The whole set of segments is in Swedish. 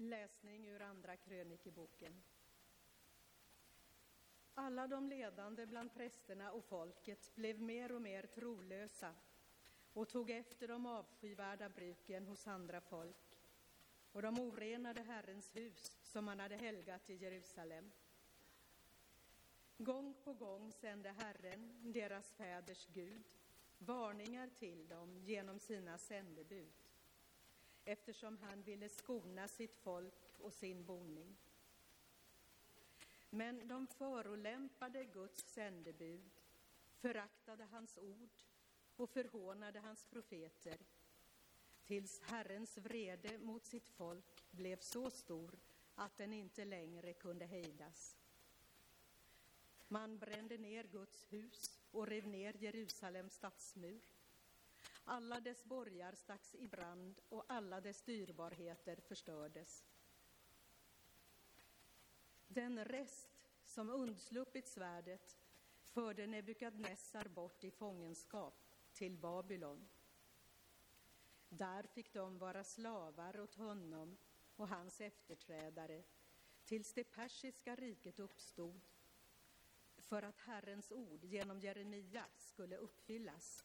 Läsning ur Andra krönikeboken. Alla de ledande bland prästerna och folket blev mer och mer trolösa och tog efter de avskyvärda bruken hos andra folk och de orenade Herrens hus som han hade helgat i Jerusalem. Gång på gång sände Herren, deras fäders Gud, varningar till dem genom sina sändebud eftersom han ville skona sitt folk och sin boning. Men de förolämpade Guds sändebud, föraktade hans ord och förhånade hans profeter tills Herrens vrede mot sitt folk blev så stor att den inte längre kunde hejdas. Man brände ner Guds hus och rev ner Jerusalems stadsmur. Alla dess borgar stacks i brand och alla dess dyrbarheter förstördes. Den rest som undsluppit svärdet förde Nebukadnessar bort i fångenskap till Babylon. Där fick de vara slavar åt honom och hans efterträdare tills det persiska riket uppstod för att Herrens ord genom Jeremia skulle uppfyllas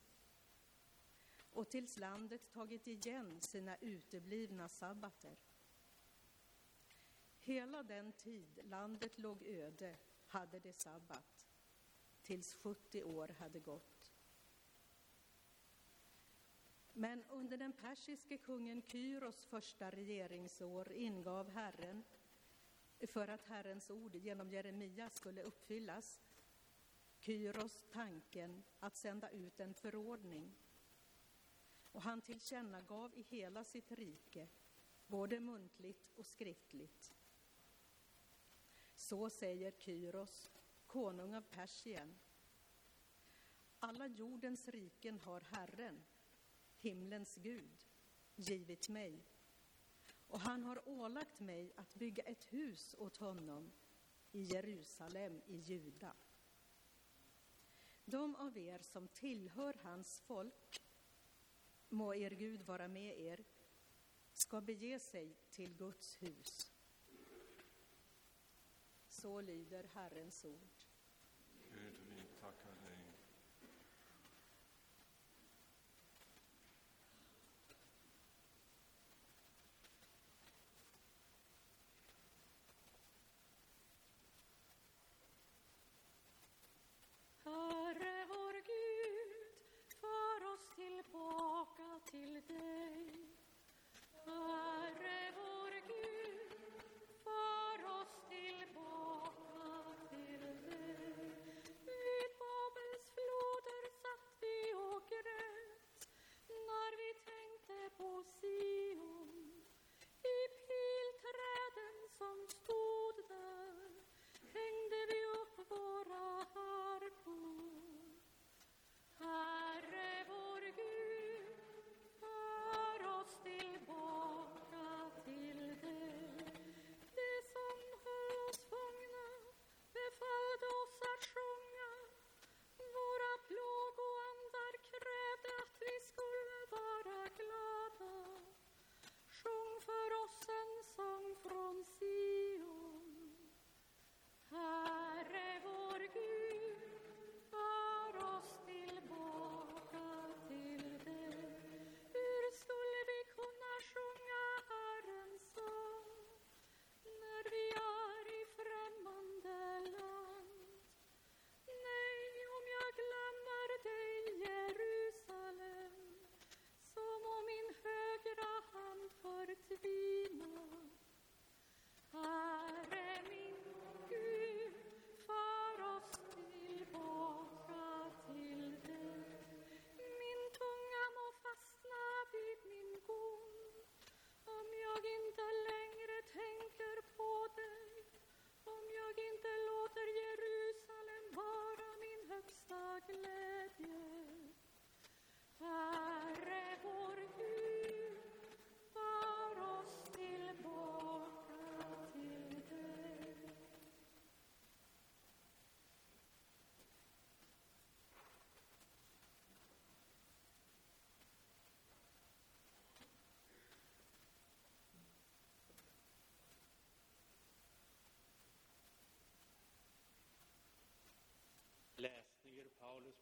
och tills landet tagit igen sina uteblivna sabbater. Hela den tid landet låg öde hade det sabbat, tills 70 år hade gått. Men under den persiske kungen Kyros första regeringsår ingav Herren, för att Herrens ord genom Jeremia skulle uppfyllas, Kyros tanken att sända ut en förordning. Och han tillkännagav i hela sitt rike, både muntligt och skriftligt. Så säger Kyros, konung av Persien. Alla jordens riken har Herren, himlens Gud, givit mig. Och han har ålagt mig att bygga ett hus åt honom i Jerusalem i Juda. De av er som tillhör hans folk, må er Gud vara med er, ska bege sig till Guds hus. Så lyder Herrens ord. Gud, vi tackar dig.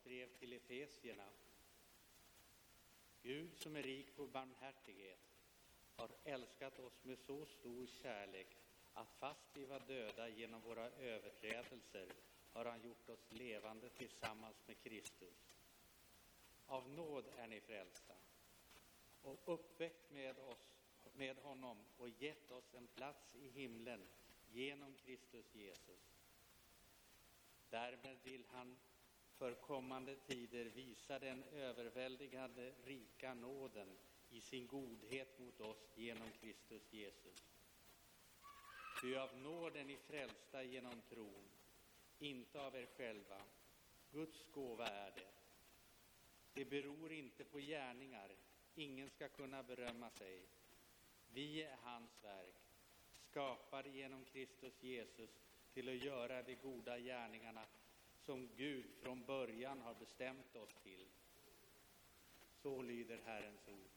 Brev till Efesierna. Gud som är rik på barmhärtighet har älskat oss med så stor kärlek att fast vi var döda genom våra överträdelser har han gjort oss levande tillsammans med Kristus. Av nåd är ni frälsta och uppväckt med, oss, med honom och gett oss en plats i himlen genom Kristus Jesus. Därmed vill han för kommande tider visa den överväldigande rika nåden i sin godhet mot oss genom Kristus Jesus. Ty av nåden är frälsta genom tron, inte av er själva. Guds gåva är det. Det beror inte på gärningar, ingen ska kunna berömma sig. Vi är hans verk, skapade genom Kristus Jesus till att göra de goda gärningarna som Gud från början har bestämt oss till. Så lyder Herrens ord.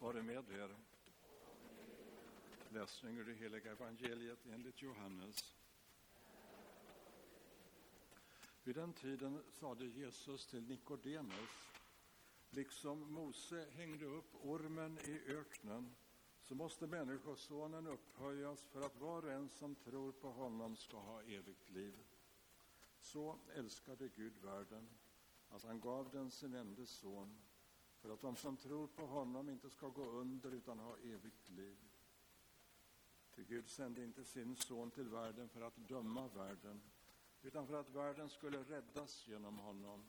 Herren vare med er. Läsning ur det heliga evangeliet enligt Johannes. Vid den tiden sade Jesus till Nikodemus, liksom Mose hängde upp ormen i öknen, så måste Människosonen upphöjas för att var och en som tror på honom ska ha evigt liv. Så älskade Gud världen, att han gav den sin enda son, för att de som tror på honom inte ska gå under utan ha evigt liv. Ty Gud sände inte sin son till världen för att döma världen, utan för att världen skulle räddas genom honom.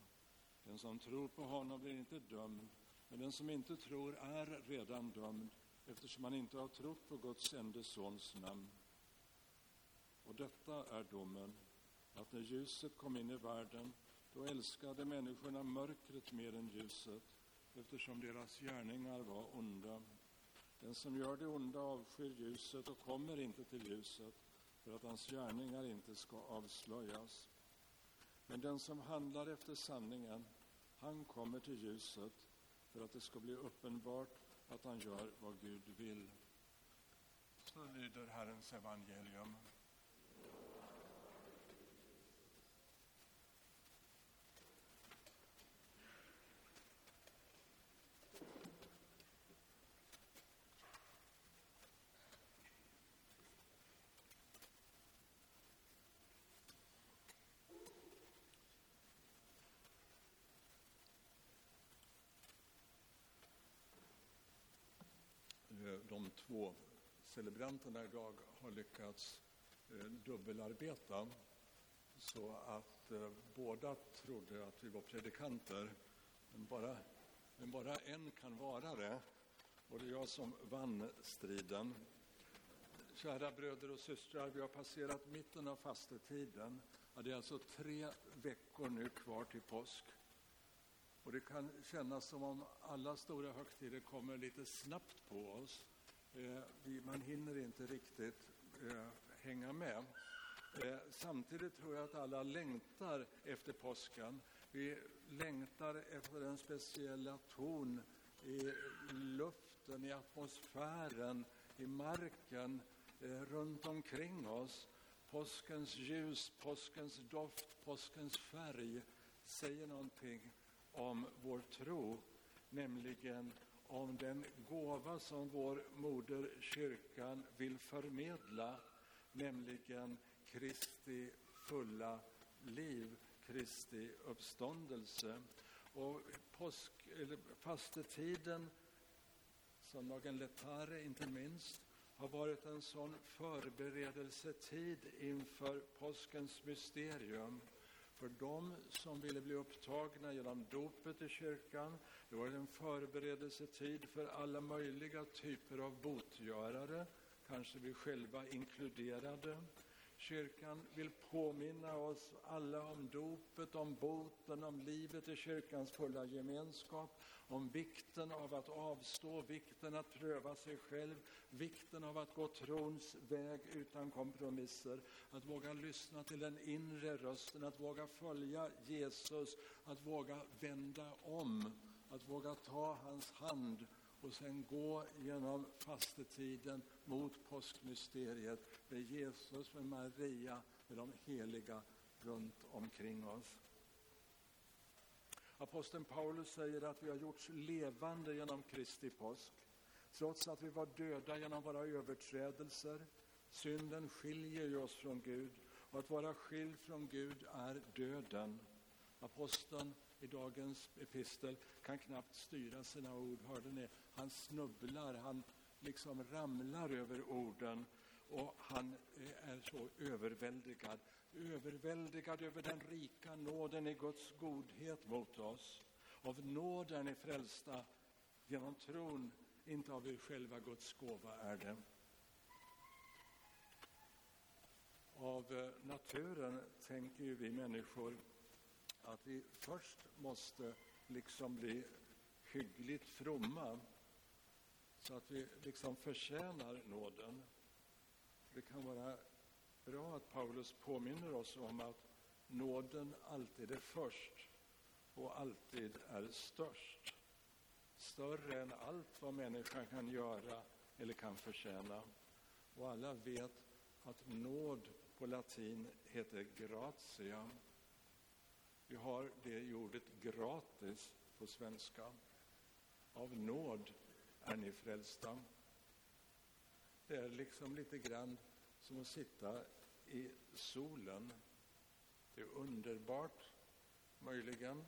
Den som tror på honom blir inte dömd, men den som inte tror är redan dömd eftersom han inte har trott på Guds enda sons namn. Och detta är domen, att när ljuset kom in i världen, då älskade människorna mörkret mer än ljuset, eftersom deras gärningar var onda. Den som gör det onda avskyr ljuset och kommer inte till ljuset, för att hans gärningar inte ska avslöjas. Men den som handlar efter sanningen, han kommer till ljuset, för att det ska bli uppenbart att han gör vad Gud vill. Så lyder Herrens evangelium. Eh, de två celebranterna idag har lyckats eh, dubbelarbeta så att eh, båda trodde att vi var predikanter, men bara, men bara en kan vara det. Och det är jag som vann striden. Kära bröder och systrar, vi har passerat mitten av fastetiden. Ja, det är alltså tre veckor nu kvar till påsk. Och det kan kännas som om alla stora högtider kommer lite snabbt på oss. Eh, man hinner inte riktigt eh, hänga med. Eh, samtidigt tror jag att alla längtar efter påsken. Vi längtar efter den speciella ton i luften, i atmosfären, i marken, runt omkring oss. Påskens ljus, påskens doft, påskens färg säger någonting om vår tro, nämligen om den gåva som vår moder kyrkan vill förmedla, nämligen Kristi fulla liv, Kristi uppståndelse. Och påsk, eller fastetiden, söndagen Letare inte minst, har varit en sån förberedelsetid inför påskens mysterium för dem som ville bli upptagna genom dopet i kyrkan. Det var en förberedelsetid för alla möjliga typer av botgörare, kanske vi själva inkluderade. Kyrkan vill påminna oss alla om dopet, om boten, om livet i kyrkans fulla gemenskap, om vikten av att avstå, vikten att pröva sig själv, vikten av att gå trons väg utan kompromisser, att våga lyssna till den inre rösten, att våga följa Jesus, att våga vända om, att våga ta hans hand och sen gå genom fastetiden mot påskmysteriet med Jesus, med Maria, med de heliga runt omkring oss. Aposteln Paulus säger att vi har gjorts levande genom Kristi påsk. Trots att vi var döda genom våra överträdelser. Synden skiljer ju oss från Gud och att vara skild från Gud är döden. Aposteln i dagens epistel kan knappt styra sina ord. Hörde ni? Han snubblar, han liksom ramlar över orden och han är så överväldigad. Överväldigad över den rika nåden i Guds godhet mot oss. Av nåden är frälsta genom tron, inte av er själva Guds gåva är det. Av naturen tänker ju vi människor att vi först måste liksom bli hyggligt fromma så att vi liksom förtjänar nåden. Det kan vara bra att Paulus påminner oss om att nåden alltid är först och alltid är störst. Större än allt vad människan kan göra eller kan förtjäna. Och alla vet att nåd på latin heter gratia. Vi har det ordet gratis på svenska. Av nåd är ni frälsta. Det är liksom lite grann som att sitta i solen. Det är underbart, möjligen.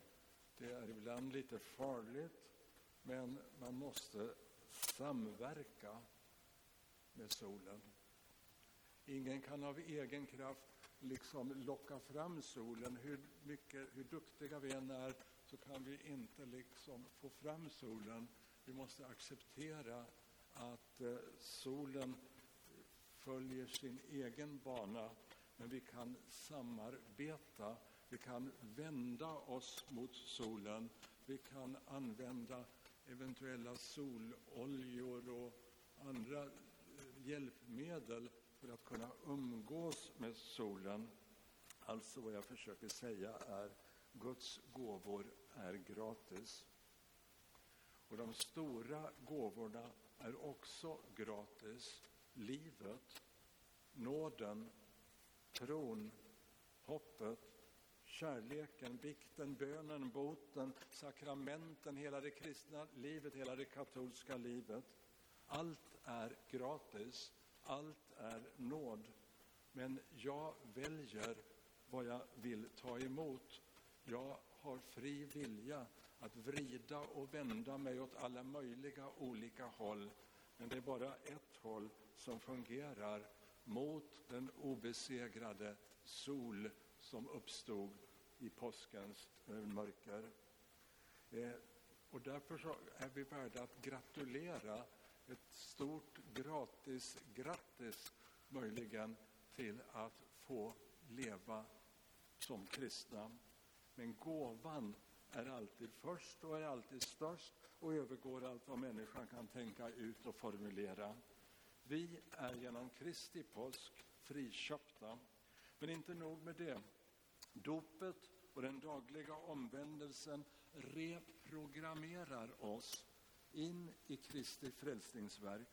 Det är ibland lite farligt, men man måste samverka med solen. Ingen kan av egen kraft liksom locka fram solen. Hur, mycket, hur duktiga vi än är så kan vi inte liksom få fram solen. Vi måste acceptera att eh, solen följer sin egen bana, men vi kan samarbeta. Vi kan vända oss mot solen. Vi kan använda eventuella sololjor och andra eh, hjälpmedel för att kunna umgås med solen. Alltså vad jag försöker säga är Guds gåvor är gratis. Och de stora gåvorna är också gratis. Livet, nåden, tron, hoppet, kärleken, bikten, bönen, boten, sakramenten, hela det kristna livet, hela det katolska livet. Allt är gratis, allt är nåd. Men jag väljer vad jag vill ta emot. Jag har fri vilja att vrida och vända mig åt alla möjliga olika håll. Men det är bara ett håll som fungerar mot den obesegrade sol som uppstod i påskens mörker. Eh, och därför är vi värda att gratulera ett stort gratis grattis möjligen till att få leva som kristna. Men gåvan är alltid först och är alltid störst och övergår allt vad människan kan tänka ut och formulera. Vi är genom Kristi påsk friköpta. Men inte nog med det. Dopet och den dagliga omvändelsen reprogrammerar oss in i Kristi frälsningsverk.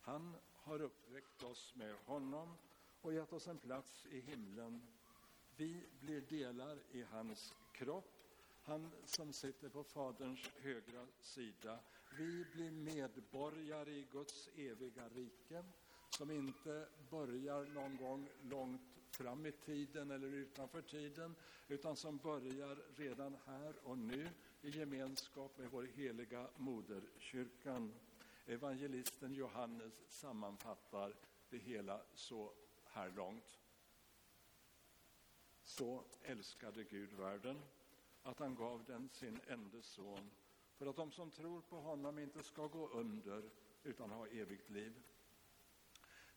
Han har uppväckt oss med honom och gett oss en plats i himlen. Vi blir delar i hans kropp, han som sitter på Faderns högra sida. Vi blir medborgare i Guds eviga rike som inte börjar någon gång långt fram i tiden eller utanför tiden utan som börjar redan här och nu i gemenskap med vår heliga moderkyrkan. Evangelisten Johannes sammanfattar det hela så här långt. Så älskade Gud världen att han gav den sin enda son för att de som tror på honom inte ska gå under utan ha evigt liv.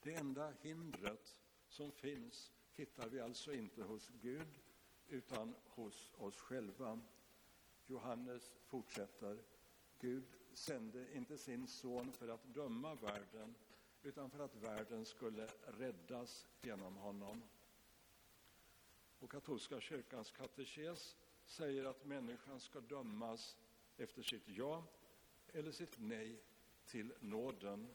Det enda hindret som finns hittar vi alltså inte hos Gud utan hos oss själva. Johannes fortsätter. Gud sände inte sin son för att döma världen utan för att världen skulle räddas genom honom. Och katolska kyrkans katekes säger att människan ska dömas efter sitt ja eller sitt nej till nåden.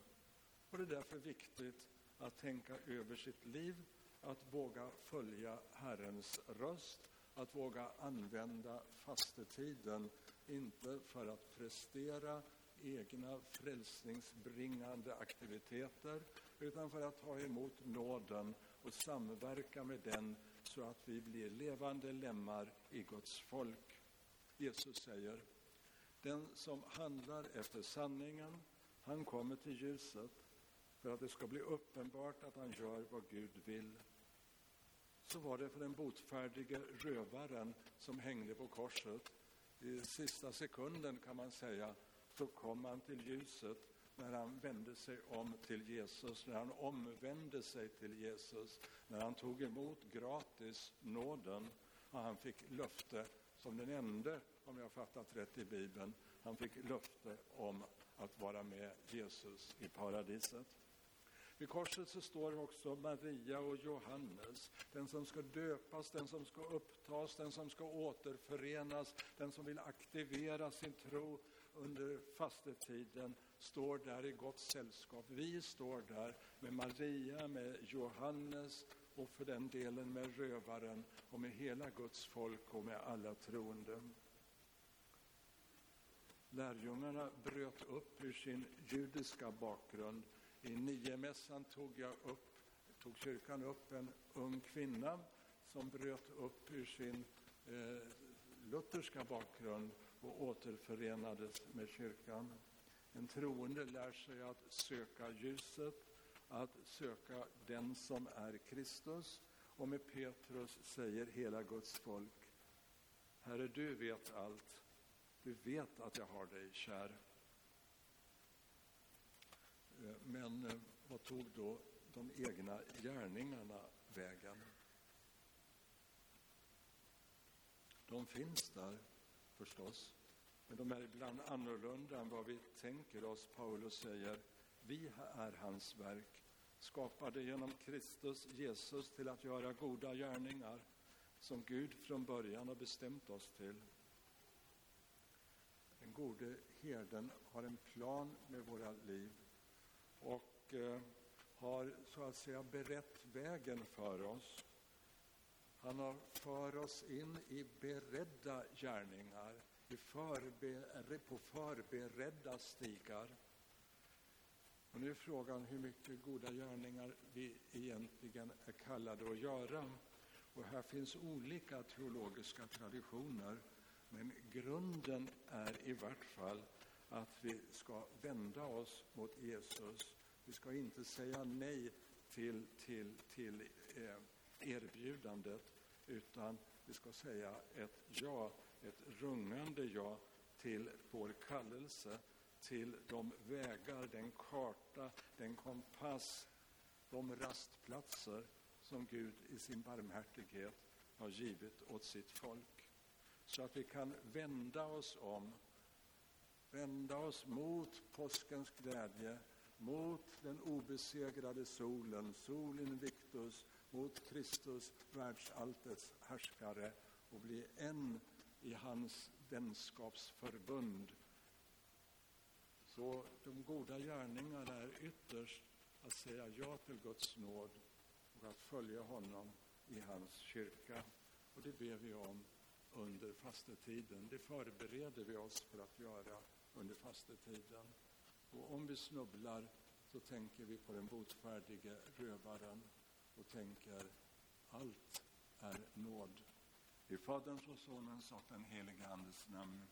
Och det är därför viktigt att tänka över sitt liv, att våga följa Herrens röst, att våga använda fastetiden, inte för att prestera egna frälsningsbringande aktiviteter, utan för att ta emot nåden och samverka med den så att vi blir levande lemmar i Guds folk. Jesus säger, den som handlar efter sanningen, han kommer till ljuset för att det ska bli uppenbart att han gör vad Gud vill. Så var det för den botfärdige rövaren som hängde på korset. I sista sekunden kan man säga så kom han till ljuset när han vände sig om till Jesus, när han omvände sig till Jesus, när han tog emot gratis nåden och han fick löfte som den enda, om jag fattat rätt i Bibeln, han fick löfte om att vara med Jesus i paradiset. Vid korset så står också Maria och Johannes, den som ska döpas, den som ska upptas, den som ska återförenas, den som vill aktivera sin tro under fastetiden står där i gott sällskap. Vi står där med Maria, med Johannes och för den delen med rövaren och med hela Guds folk och med alla troende. Lärjungarna bröt upp ur sin judiska bakgrund. I niomässan tog, jag upp, tog kyrkan upp en ung kvinna som bröt upp ur sin eh, lutherska bakgrund och återförenades med kyrkan. En troende lär sig att söka ljuset, att söka den som är Kristus. Och med Petrus säger hela Guds folk, Herre, du vet allt. Du vet att jag har dig kär. Eh, men eh, vad tog då de egna gärningarna vägen? De finns där förstås, men de är ibland annorlunda än vad vi tänker oss. Paulus säger, vi är hans verk, skapade genom Kristus Jesus till att göra goda gärningar som Gud från början har bestämt oss till. Den gode herden har en plan med våra liv och eh, har så att säga berett vägen för oss. Han har för oss in i beredda gärningar, i förbe, på förberedda stigar. Och nu är frågan hur mycket goda gärningar vi egentligen är kallade att göra. Och här finns olika teologiska traditioner. Men grunden är i vart fall att vi ska vända oss mot Jesus. Vi ska inte säga nej till, till, till eh, erbjudandet utan vi ska säga ett ja, ett rungande ja till vår kallelse, till de vägar, den karta, den kompass, de rastplatser som Gud i sin barmhärtighet har givit åt sitt folk så att vi kan vända oss om, vända oss mot påskens glädje, mot den obesegrade solen, sol invictus, mot Kristus, världsalltets härskare och bli en i hans vänskapsförbund. Så de goda gärningarna är ytterst att säga ja till Guds nåd och att följa honom i hans kyrka. Och det ber vi om under fastetiden. Det förbereder vi oss för att göra under fastetiden. Och om vi snubblar så tänker vi på den botfärdige rövaren och tänker allt är nåd. I Faderns och Sonens och den helige Andes namn.